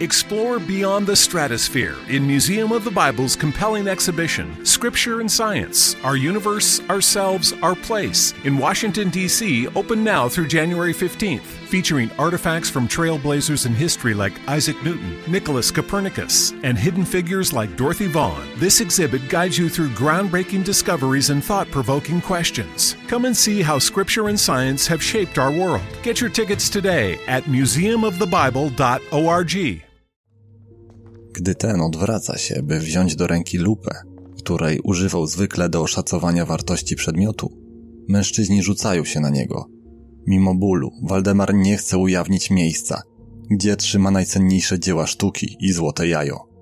Explore beyond the stratosphere in Museum of the Bible's compelling exhibition, Scripture and Science Our Universe, Ourselves, Our Place, in Washington, D.C., open now through January 15th. Featuring artifacts from trailblazers in history like Isaac Newton, Nicholas Copernicus, and hidden figures like Dorothy Vaughan, this exhibit guides you through groundbreaking discoveries and thought provoking questions. Come and see how Scripture and science have shaped our world. Get your tickets today at museumofthebible.org. Gdy ten odwraca się, by wziąć do ręki lupę, której używał zwykle do oszacowania wartości przedmiotu, mężczyźni rzucają się na niego. Mimo bólu, Waldemar nie chce ujawnić miejsca, gdzie trzyma najcenniejsze dzieła sztuki i złote jajo.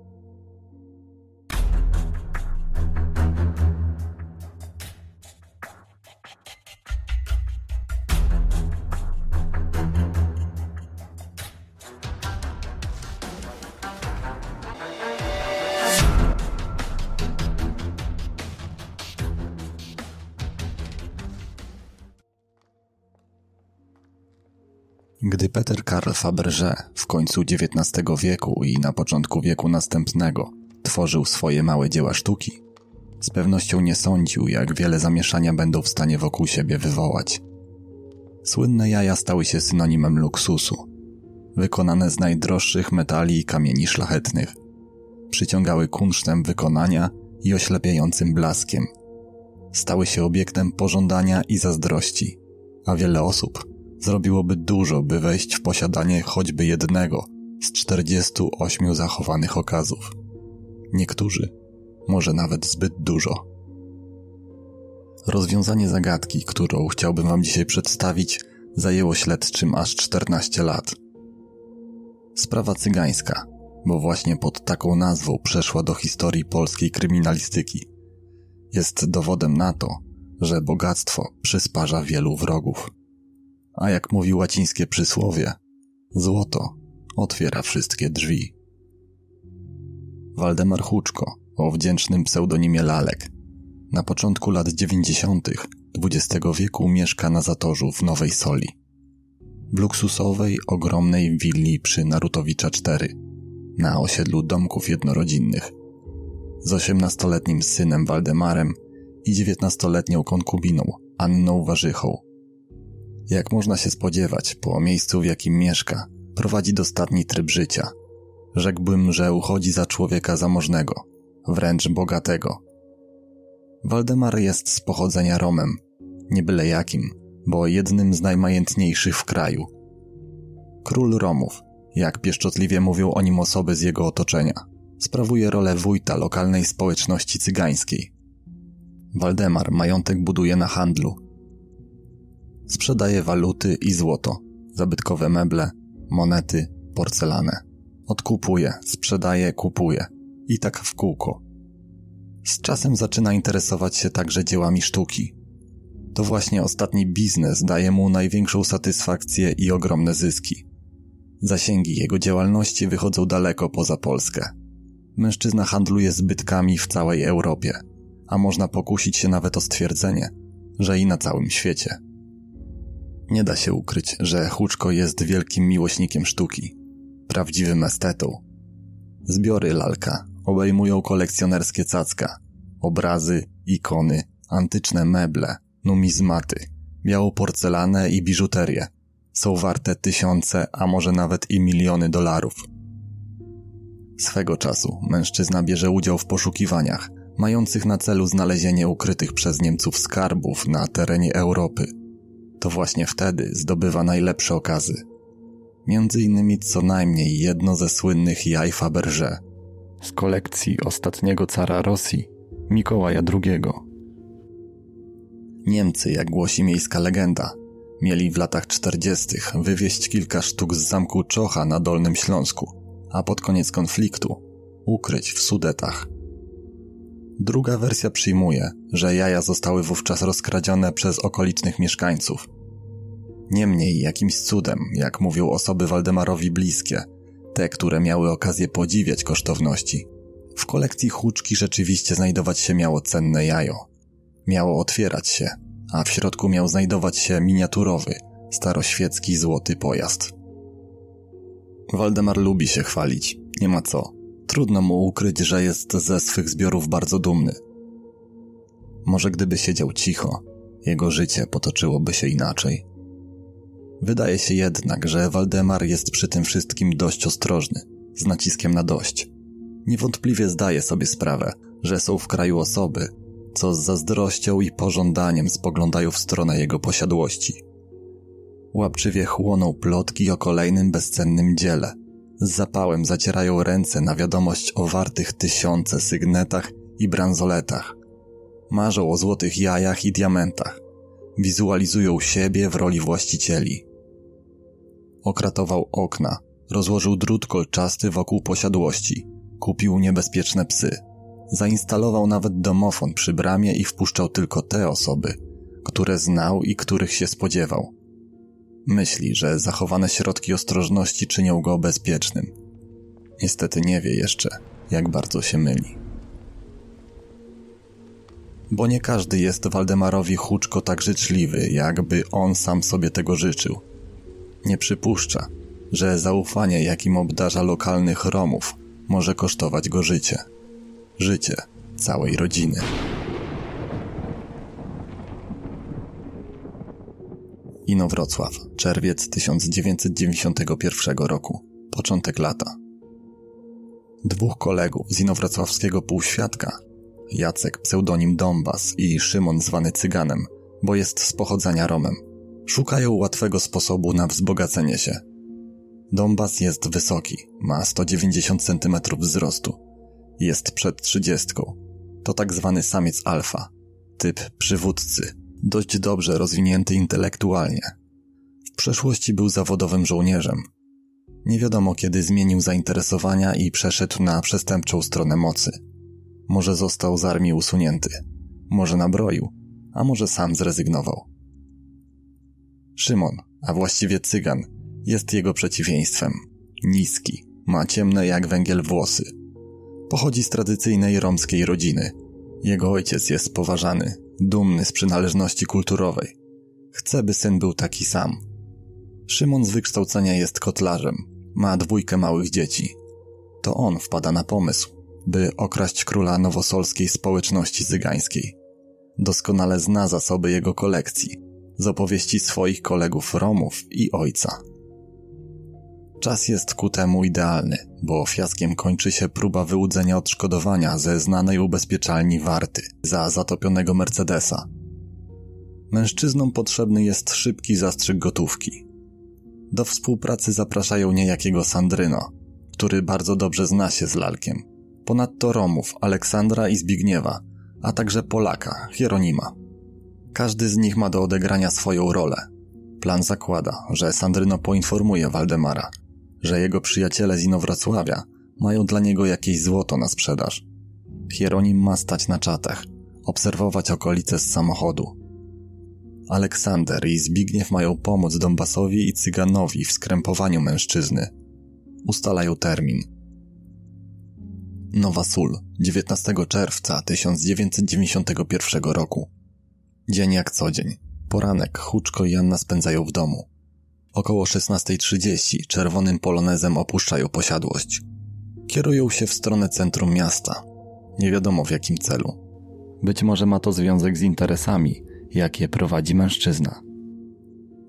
Peter Karl Fabergé w końcu XIX wieku i na początku wieku następnego tworzył swoje małe dzieła sztuki, z pewnością nie sądził, jak wiele zamieszania będą w stanie wokół siebie wywołać. Słynne jaja stały się synonimem luksusu, wykonane z najdroższych metali i kamieni szlachetnych. Przyciągały kunsztem wykonania i oślepiającym blaskiem. Stały się obiektem pożądania i zazdrości, a wiele osób zrobiłoby dużo, by wejść w posiadanie choćby jednego z 48 zachowanych okazów. Niektórzy, może nawet zbyt dużo. Rozwiązanie zagadki, którą chciałbym Wam dzisiaj przedstawić, zajęło śledczym aż 14 lat. Sprawa cygańska, bo właśnie pod taką nazwą przeszła do historii polskiej kryminalistyki, jest dowodem na to, że bogactwo przysparza wielu wrogów. A jak mówi łacińskie przysłowie, złoto otwiera wszystkie drzwi. Waldemar Huczko, o wdzięcznym pseudonimie Lalek, na początku lat 90. XX wieku mieszka na Zatorzu w Nowej Soli. W luksusowej, ogromnej willi przy Narutowicza 4, na osiedlu domków jednorodzinnych. Z osiemnastoletnim synem Waldemarem i dziewiętnastoletnią konkubiną Anną Warzychą, jak można się spodziewać, po miejscu, w jakim mieszka, prowadzi dostatni tryb życia. Rzekłbym, że uchodzi za człowieka zamożnego, wręcz bogatego. Waldemar jest z pochodzenia Romem, nie byle jakim, bo jednym z najmajętniejszych w kraju. Król Romów, jak pieszczotliwie mówią o nim osoby z jego otoczenia, sprawuje rolę wójta lokalnej społeczności cygańskiej. Waldemar majątek buduje na handlu, Sprzedaje waluty i złoto, zabytkowe meble, monety, porcelanę. Odkupuje, sprzedaje, kupuje. I tak w kółko. Z czasem zaczyna interesować się także dziełami sztuki. To właśnie ostatni biznes daje mu największą satysfakcję i ogromne zyski. Zasięgi jego działalności wychodzą daleko poza Polskę. Mężczyzna handluje zbytkami w całej Europie, a można pokusić się nawet o stwierdzenie, że i na całym świecie. Nie da się ukryć, że Huczko jest wielkim miłośnikiem sztuki, prawdziwym estetą. Zbiory lalka obejmują kolekcjonerskie cacka, obrazy, ikony, antyczne meble, numizmaty, białą porcelanę i biżuterię. Są warte tysiące, a może nawet i miliony dolarów. Swego czasu mężczyzna bierze udział w poszukiwaniach, mających na celu znalezienie ukrytych przez Niemców skarbów na terenie Europy – to właśnie wtedy zdobywa najlepsze okazy. Między innymi co najmniej jedno ze słynnych jaj Fabergé z kolekcji ostatniego cara Rosji, Mikołaja II. Niemcy, jak głosi miejska legenda, mieli w latach 40. wywieźć kilka sztuk z zamku Czocha na Dolnym Śląsku, a pod koniec konfliktu ukryć w Sudetach. Druga wersja przyjmuje, że jaja zostały wówczas rozkradzione przez okolicznych mieszkańców. Niemniej jakimś cudem, jak mówią osoby Waldemarowi bliskie, te, które miały okazję podziwiać kosztowności, w kolekcji huczki rzeczywiście znajdować się miało cenne jajo. Miało otwierać się, a w środku miał znajdować się miniaturowy, staroświecki złoty pojazd. Waldemar lubi się chwalić, nie ma co. Trudno mu ukryć, że jest ze swych zbiorów bardzo dumny. Może gdyby siedział cicho, jego życie potoczyłoby się inaczej. Wydaje się jednak, że Waldemar jest przy tym wszystkim dość ostrożny, z naciskiem na dość. Niewątpliwie zdaje sobie sprawę, że są w kraju osoby, co z zazdrością i pożądaniem spoglądają w stronę jego posiadłości. Łapczywie chłoną plotki o kolejnym bezcennym dziele. Z zapałem zacierają ręce na wiadomość o wartych tysiące sygnetach i bransoletach. Marzą o złotych jajach i diamentach. Wizualizują siebie w roli właścicieli. Okratował okna, rozłożył drut kolczasty wokół posiadłości, kupił niebezpieczne psy. Zainstalował nawet domofon przy bramie i wpuszczał tylko te osoby, które znał i których się spodziewał. Myśli, że zachowane środki ostrożności czynią go bezpiecznym. Niestety nie wie jeszcze, jak bardzo się myli. Bo nie każdy jest Waldemarowi Huczko tak życzliwy, jakby on sam sobie tego życzył. Nie przypuszcza, że zaufanie, jakim obdarza lokalnych Romów, może kosztować go życie. Życie całej rodziny. Inowrocław, czerwiec 1991 roku, początek lata. Dwóch kolegów z inowrocławskiego półświadka, Jacek pseudonim Dombas i Szymon zwany Cyganem, bo jest z pochodzenia Romem, szukają łatwego sposobu na wzbogacenie się. Dombas jest wysoki, ma 190 cm wzrostu. Jest przed trzydziestką. To tak zwany samiec alfa, typ przywódcy, dość dobrze rozwinięty intelektualnie. W przeszłości był zawodowym żołnierzem. Nie wiadomo kiedy zmienił zainteresowania i przeszedł na przestępczą stronę mocy. Może został z armii usunięty, może nabroił, a może sam zrezygnował. Szymon, a właściwie cygan, jest jego przeciwieństwem. Niski, ma ciemne jak węgiel włosy. Pochodzi z tradycyjnej romskiej rodziny. Jego ojciec jest poważany, dumny z przynależności kulturowej. Chce, by syn był taki sam. Szymon z wykształcenia jest kotlarzem, ma dwójkę małych dzieci. To on wpada na pomysł, by okraść króla nowosolskiej społeczności zygańskiej. Doskonale zna zasoby jego kolekcji, z opowieści swoich kolegów Romów i ojca. Czas jest ku temu idealny, bo fiaskiem kończy się próba wyłudzenia odszkodowania ze znanej ubezpieczalni Warty za zatopionego Mercedesa. Mężczyznom potrzebny jest szybki zastrzyk gotówki. Do współpracy zapraszają niejakiego Sandryno, który bardzo dobrze zna się z lalkiem. Ponadto Romów, Aleksandra i Zbigniewa, a także Polaka, Hieronima. Każdy z nich ma do odegrania swoją rolę. Plan zakłada, że Sandryno poinformuje Waldemara, że jego przyjaciele z Inowrocławia mają dla niego jakieś złoto na sprzedaż. Hieronim ma stać na czatach, obserwować okolice z samochodu. Aleksander i Zbigniew mają pomóc Dombasowi i Cyganowi w skrępowaniu mężczyzny. Ustalają termin. Nowa Sól, 19 czerwca 1991 roku. Dzień jak co dzień. Poranek Huczko i Anna spędzają w domu. Około 16.30 czerwonym polonezem opuszczają posiadłość. Kierują się w stronę centrum miasta. Nie wiadomo w jakim celu. Być może ma to związek z interesami, jakie prowadzi mężczyzna.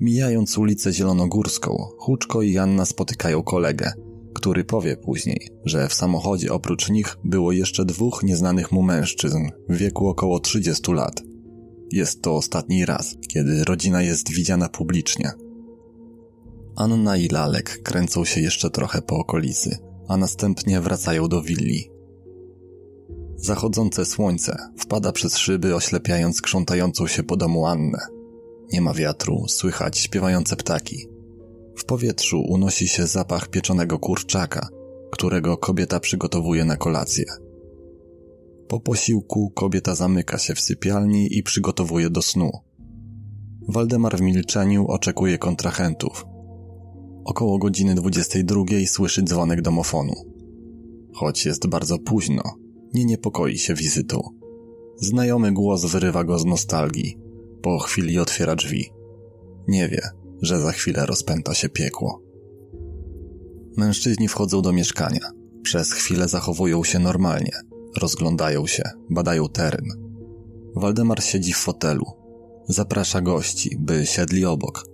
Mijając ulicę Zielonogórską, Huczko i Janna spotykają kolegę, który powie później, że w samochodzie oprócz nich było jeszcze dwóch nieznanych mu mężczyzn w wieku około 30 lat. Jest to ostatni raz, kiedy rodzina jest widziana publicznie. Anna i Lalek kręcą się jeszcze trochę po okolicy, a następnie wracają do willi. Zachodzące słońce wpada przez szyby, oślepiając krzątającą się po domu Annę. Nie ma wiatru, słychać śpiewające ptaki. W powietrzu unosi się zapach pieczonego kurczaka, którego kobieta przygotowuje na kolację. Po posiłku kobieta zamyka się w sypialni i przygotowuje do snu. Waldemar w milczeniu oczekuje kontrahentów, Około godziny 22 słyszy dzwonek domofonu. Choć jest bardzo późno, nie niepokoi się wizytą. Znajomy głos wyrywa go z nostalgii. Po chwili otwiera drzwi. Nie wie, że za chwilę rozpęta się piekło. Mężczyźni wchodzą do mieszkania. Przez chwilę zachowują się normalnie. Rozglądają się, badają teren. Waldemar siedzi w fotelu. Zaprasza gości, by siedli obok.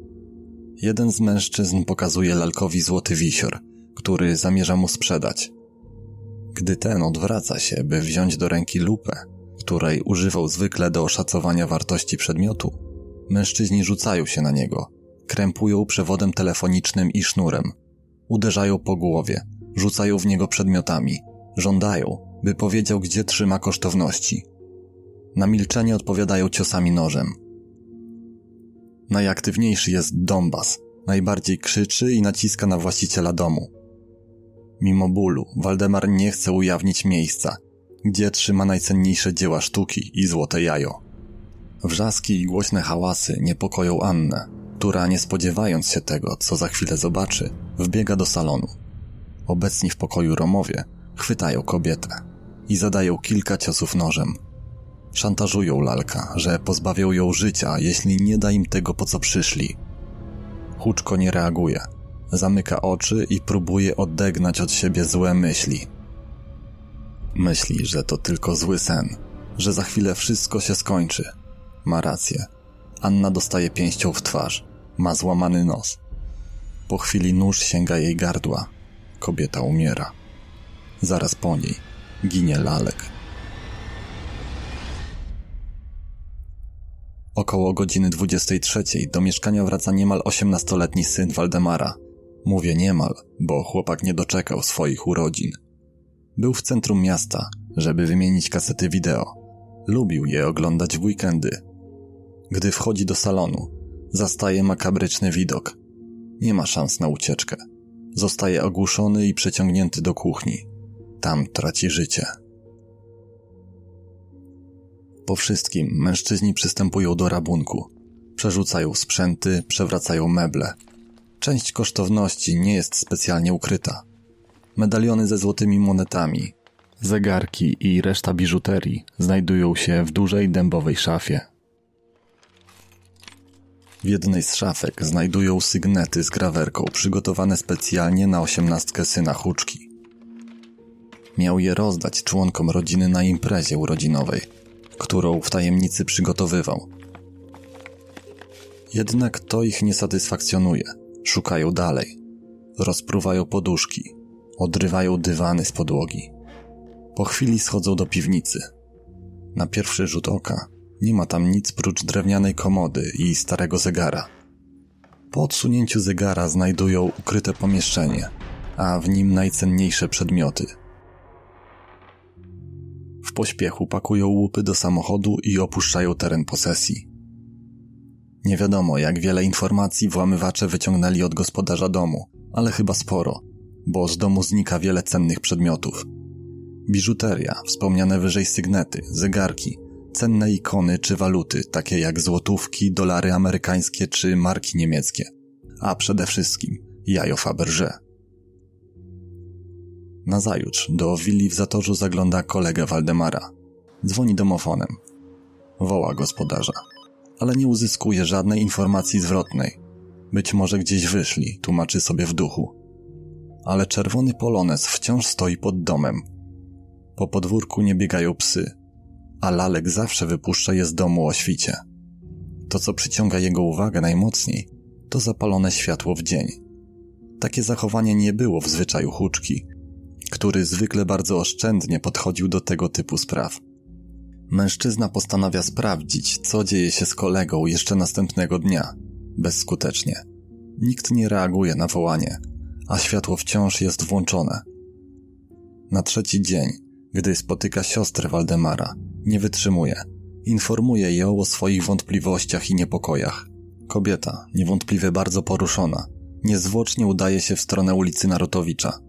Jeden z mężczyzn pokazuje lalkowi złoty wisior, który zamierza mu sprzedać. Gdy ten odwraca się, by wziąć do ręki lupę, której używał zwykle do oszacowania wartości przedmiotu, mężczyźni rzucają się na niego, krępują przewodem telefonicznym i sznurem, uderzają po głowie, rzucają w niego przedmiotami, żądają, by powiedział, gdzie trzyma kosztowności. Na milczenie odpowiadają ciosami nożem. Najaktywniejszy jest Donbas, najbardziej krzyczy i naciska na właściciela domu. Mimo bólu, Waldemar nie chce ujawnić miejsca, gdzie trzyma najcenniejsze dzieła sztuki i złote jajo. Wrzaski i głośne hałasy niepokoją Annę, która nie spodziewając się tego, co za chwilę zobaczy, wbiega do salonu. Obecni w pokoju Romowie chwytają kobietę i zadają kilka ciosów nożem. Szantażują lalka, że pozbawią ją życia, jeśli nie da im tego, po co przyszli. Huczko nie reaguje. Zamyka oczy i próbuje odegnać od siebie złe myśli. Myśli, że to tylko zły sen, że za chwilę wszystko się skończy. Ma rację. Anna dostaje pięścią w twarz. Ma złamany nos. Po chwili nóż sięga jej gardła. Kobieta umiera. Zaraz po niej ginie lalek. Około godziny 23 do mieszkania wraca niemal 18-letni syn Waldemara. Mówię niemal, bo chłopak nie doczekał swoich urodzin. Był w centrum miasta, żeby wymienić kasety wideo. Lubił je oglądać w weekendy. Gdy wchodzi do salonu, zastaje makabryczny widok. Nie ma szans na ucieczkę. Zostaje ogłuszony i przeciągnięty do kuchni. Tam traci życie. Po wszystkim mężczyźni przystępują do rabunku. Przerzucają sprzęty, przewracają meble. Część kosztowności nie jest specjalnie ukryta. Medaliony ze złotymi monetami, zegarki i reszta biżuterii znajdują się w dużej dębowej szafie. W jednej z szafek znajdują sygnety z grawerką przygotowane specjalnie na osiemnastkę syna Huczki. Miał je rozdać członkom rodziny na imprezie urodzinowej, którą w tajemnicy przygotowywał. Jednak to ich nie satysfakcjonuje. Szukają dalej. Rozpruwają poduszki. Odrywają dywany z podłogi. Po chwili schodzą do piwnicy. Na pierwszy rzut oka nie ma tam nic prócz drewnianej komody i starego zegara. Po odsunięciu zegara znajdują ukryte pomieszczenie, a w nim najcenniejsze przedmioty. W pośpiechu pakują łupy do samochodu i opuszczają teren posesji. Nie wiadomo, jak wiele informacji włamywacze wyciągnęli od gospodarza domu, ale chyba sporo, bo z domu znika wiele cennych przedmiotów. Biżuteria, wspomniane wyżej sygnety, zegarki, cenne ikony czy waluty, takie jak złotówki, dolary amerykańskie czy marki niemieckie, a przede wszystkim jajo Fabergé. Nazajutrz do willi w Zatorzu zagląda kolega Waldemara. Dzwoni domofonem. Woła gospodarza, ale nie uzyskuje żadnej informacji zwrotnej. Być może gdzieś wyszli, tłumaczy sobie w duchu. Ale czerwony polones wciąż stoi pod domem. Po podwórku nie biegają psy, a lalek zawsze wypuszcza je z domu o świcie. To, co przyciąga jego uwagę najmocniej, to zapalone światło w dzień. Takie zachowanie nie było w zwyczaju huczki, który zwykle bardzo oszczędnie podchodził do tego typu spraw. Mężczyzna postanawia sprawdzić, co dzieje się z kolegą jeszcze następnego dnia. Bezskutecznie. Nikt nie reaguje na wołanie, a światło wciąż jest włączone. Na trzeci dzień, gdy spotyka siostrę Waldemara, nie wytrzymuje. Informuje ją o swoich wątpliwościach i niepokojach. Kobieta, niewątpliwie bardzo poruszona, Niezwłocznie udaje się w stronę ulicy Narutowicza.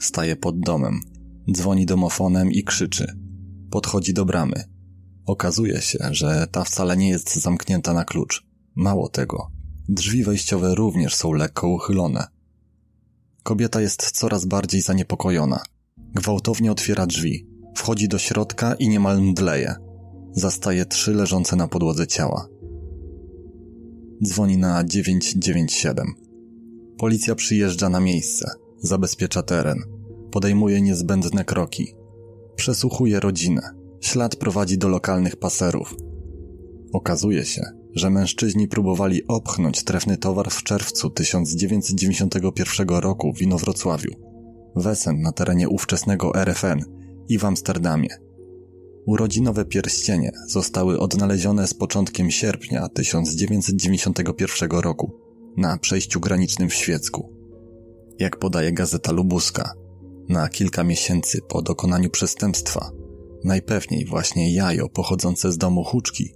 Staje pod domem, dzwoni domofonem i krzyczy. Podchodzi do bramy. Okazuje się, że ta wcale nie jest zamknięta na klucz. Mało tego, drzwi wejściowe również są lekko uchylone. Kobieta jest coraz bardziej zaniepokojona. Gwałtownie otwiera drzwi, wchodzi do środka i niemal mdleje. Zastaje trzy leżące na podłodze ciała. Dzwoni na 997. Policja przyjeżdża na miejsce, zabezpiecza teren, podejmuje niezbędne kroki, przesłuchuje rodzinę. Ślad prowadzi do lokalnych paserów. Okazuje się, że mężczyźni próbowali opchnąć trefny towar w czerwcu 1991 roku w Inowrocławiu, Wesen na terenie ówczesnego RFN i w Amsterdamie. Urodzinowe pierścienie zostały odnalezione z początkiem sierpnia 1991 roku na przejściu granicznym w Świecku. Jak podaje gazeta Lubuska, na kilka miesięcy po dokonaniu przestępstwa, najpewniej właśnie jajo pochodzące z domu Huczki,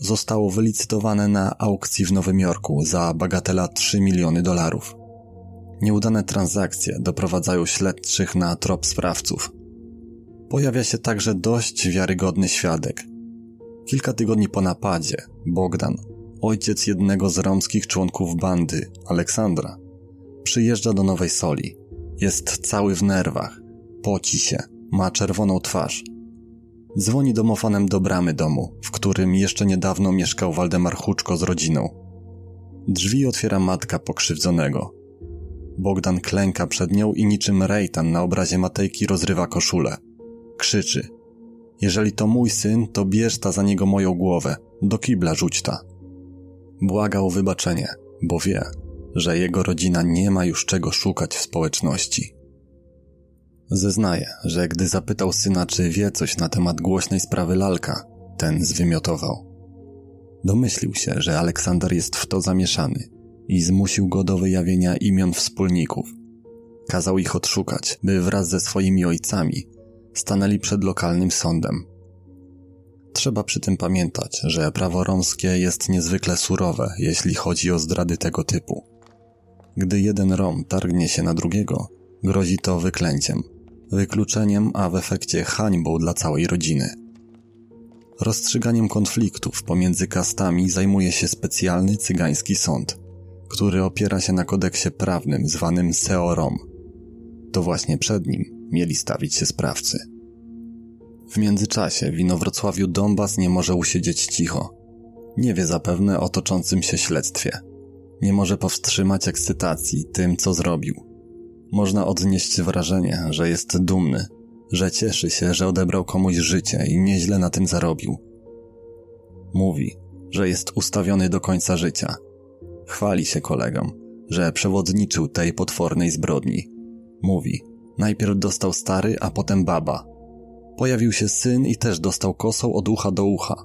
zostało wylicytowane na aukcji w Nowym Jorku za bagatela 3 miliony dolarów. Nieudane transakcje doprowadzają śledczych na trop sprawców. Pojawia się także dość wiarygodny świadek. Kilka tygodni po napadzie, Bogdan, ojciec jednego z romskich członków bandy, Aleksandra, przyjeżdża do Nowej Soli. Jest cały w nerwach, poci się, ma czerwoną twarz. Dzwoni domofonem do bramy domu, w którym jeszcze niedawno mieszkał Waldemar Huczko z rodziną. Drzwi otwiera matka pokrzywdzonego. Bogdan klęka przed nią i niczym rejtan na obrazie Matejki rozrywa koszulę. Krzyczy. Jeżeli to mój syn, to bierz ta za niego moją głowę. Do kibla rzuć ta. Błaga o wybaczenie, bo wie, że jego rodzina nie ma już czego szukać w społeczności. Zeznaje, że gdy zapytał syna, czy wie coś na temat głośnej sprawy lalka, ten zwymiotował. Domyślił się, że Aleksander jest w to zamieszany i zmusił go do wyjawienia imion wspólników. Kazał ich odszukać, by wraz ze swoimi ojcami stanęli przed lokalnym sądem. Trzeba przy tym pamiętać, że prawo romskie jest niezwykle surowe, jeśli chodzi o zdrady tego typu. Gdy jeden Rom targnie się na drugiego, grozi to wyklęciem, wykluczeniem, a w efekcie hańbą dla całej rodziny. Rozstrzyganiem konfliktów pomiędzy kastami zajmuje się specjalny cygański sąd, który opiera się na kodeksie prawnym zwanym Seorom. To właśnie przed nim mieli stawić się sprawcy. W międzyczasie w Inowrocławiu Donbas nie może usiedzieć cicho. Nie wie zapewne o toczącym się śledztwie. Nie może powstrzymać ekscytacji tym, co zrobił. Można odnieść wrażenie, że jest dumny, że cieszy się, że odebrał komuś życie i nieźle na tym zarobił. Mówi, że jest ustawiony do końca życia. Chwali się kolegom, że przewodniczył tej potwornej zbrodni. Mówi, najpierw dostał stary, a potem baba. Pojawił się syn i też dostał kosą od ucha do ucha.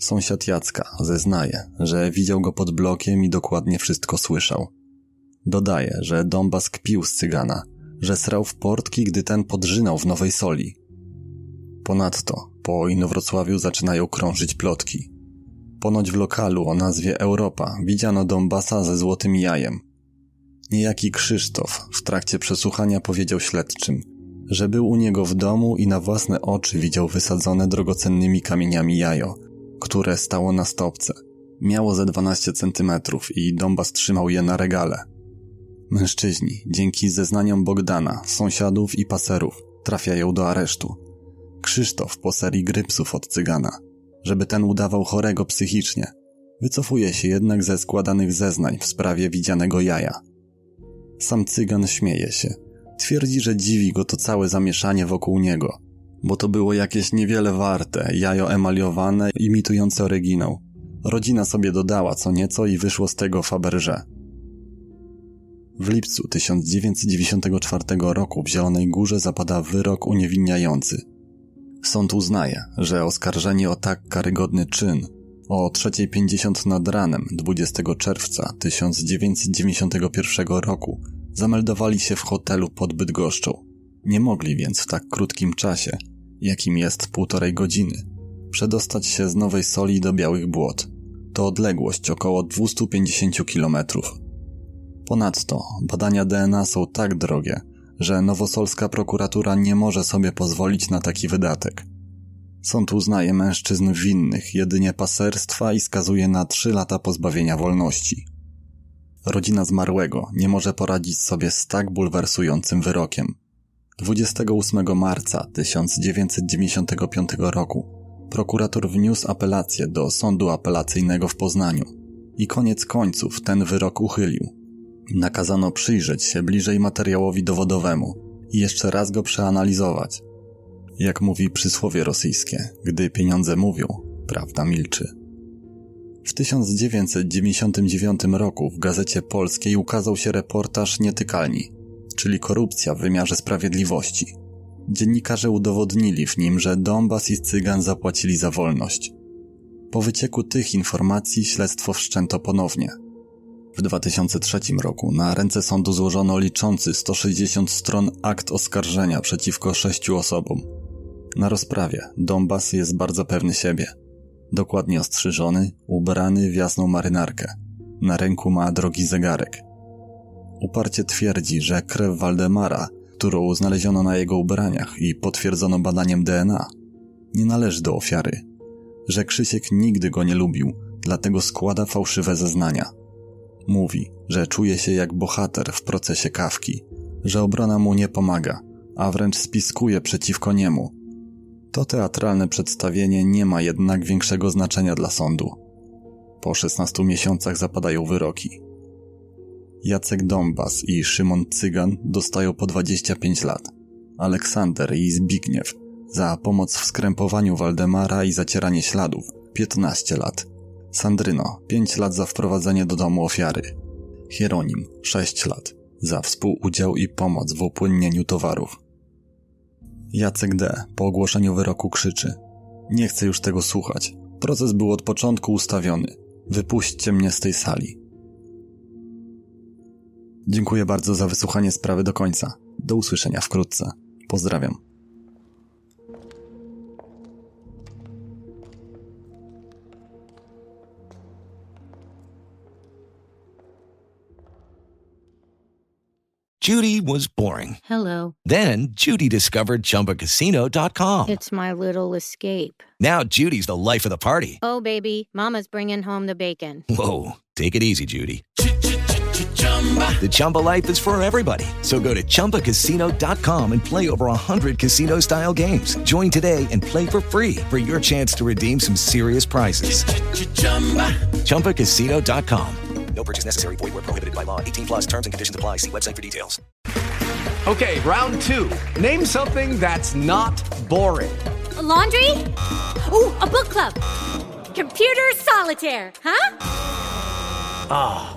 Sąsiad Jacka zeznaje, że widział go pod blokiem i dokładnie wszystko słyszał. Dodaje, że Donbas kpił z cygana, że srał w portki, gdy ten podrzynał w Nowej Soli. Ponadto po Inowrocławiu zaczynają krążyć plotki. Ponoć w lokalu o nazwie Europa widziano Donbasa ze złotym jajem. Niejaki Krzysztof w trakcie przesłuchania powiedział śledczym, że był u niego w domu i na własne oczy widział wysadzone drogocennymi kamieniami jajo, które stało na stopce. Miało ze 12 centymetrów i Donbas trzymał je na regale. Mężczyźni, dzięki zeznaniom Bogdana, sąsiadów i paserów, trafiają do aresztu. Krzysztof po serii grypsów od cygana, żeby ten udawał chorego psychicznie. Wycofuje się jednak ze składanych zeznań w sprawie widzianego jaja. Sam cygan śmieje się. Twierdzi, że dziwi go to całe zamieszanie wokół niego, bo to było jakieś niewiele warte, jajo emaliowane, imitujące oryginał. Rodzina sobie dodała co nieco i wyszło z tego Faberże. W lipcu 1994 roku w Zielonej Górze zapada wyrok uniewinniający. Sąd uznaje, że oskarżeni o tak karygodny czyn o 3.50 nad ranem 20 czerwca 1991 roku zameldowali się w hotelu pod Bydgoszczą. Nie mogli więc w tak krótkim czasie, jakim jest półtorej godziny, przedostać się z Nowej Soli do Białych Błot. To odległość około 250 kilometrów. Ponadto badania DNA są tak drogie, że nowosolska prokuratura nie może sobie pozwolić na taki wydatek. Sąd uznaje mężczyzn winnych jedynie paserstwa i skazuje na 3 lata pozbawienia wolności. Rodzina zmarłego nie może poradzić sobie z tak bulwersującym wyrokiem. 28 marca 1995 roku prokurator wniósł apelację do sądu apelacyjnego w Poznaniu i koniec końców ten wyrok uchylił. Nakazano przyjrzeć się bliżej materiałowi dowodowemu i jeszcze raz go przeanalizować. Jak mówi przysłowie rosyjskie, gdy pieniądze mówią, prawda milczy. W 1999 roku w Gazecie Polskiej ukazał się reportaż Nietykalni, czyli korupcja w wymiarze sprawiedliwości. Dziennikarze udowodnili w nim, że Donbas i Cygan zapłacili za wolność. Po wycieku tych informacji śledztwo wszczęto ponownie – w 2003 roku na ręce sądu złożono liczący 160 stron akt oskarżenia przeciwko sześciu osobom. Na rozprawie Donbas jest bardzo pewny siebie. Dokładnie ostrzyżony, ubrany w jasną marynarkę. Na ręku ma drogi zegarek. Uparcie twierdzi, że krew Waldemara, którą znaleziono na jego ubraniach i potwierdzono badaniem DNA, nie należy do ofiary. Że Krzysiek nigdy go nie lubił, dlatego składa fałszywe zeznania. Mówi, że czuje się jak bohater w procesie kawki, że obrona mu nie pomaga, a wręcz spiskuje przeciwko niemu. To teatralne przedstawienie nie ma jednak większego znaczenia dla sądu. Po 16 miesiącach zapadają wyroki. Jacek Dombas i Szymon Cygan dostają po 25 lat. Aleksander i Zbigniew za pomoc w skrępowaniu Waldemara i zacieranie śladów 15 lat. Sandryno 5 lat za wprowadzenie do domu ofiary. Hieronim 6 lat za współudział i pomoc w upłynnieniu towarów. Jacek D. po ogłoszeniu wyroku krzyczy: Nie chcę już tego słuchać. Proces był od początku ustawiony. Wypuśćcie mnie z tej sali. Dziękuję bardzo za wysłuchanie sprawy do końca. Do usłyszenia wkrótce. Pozdrawiam. Judy was boring. Hello. Then Judy discovered ChumbaCasino.com. It's my little escape. Now Judy's the life of the party. Oh, baby, Mama's bringing home the bacon. Whoa, take it easy, Judy. The Chumba life is for everybody. So go to ChumbaCasino.com and play over 100 casino style games. Join today and play for free for your chance to redeem some serious prizes. ChumbaCasino.com. No purchase necessary. Void where prohibited by law. 18 plus terms and conditions apply. See website for details. Okay, round two. Name something that's not boring. A laundry? Ooh, a book club. Computer solitaire, huh? Ah,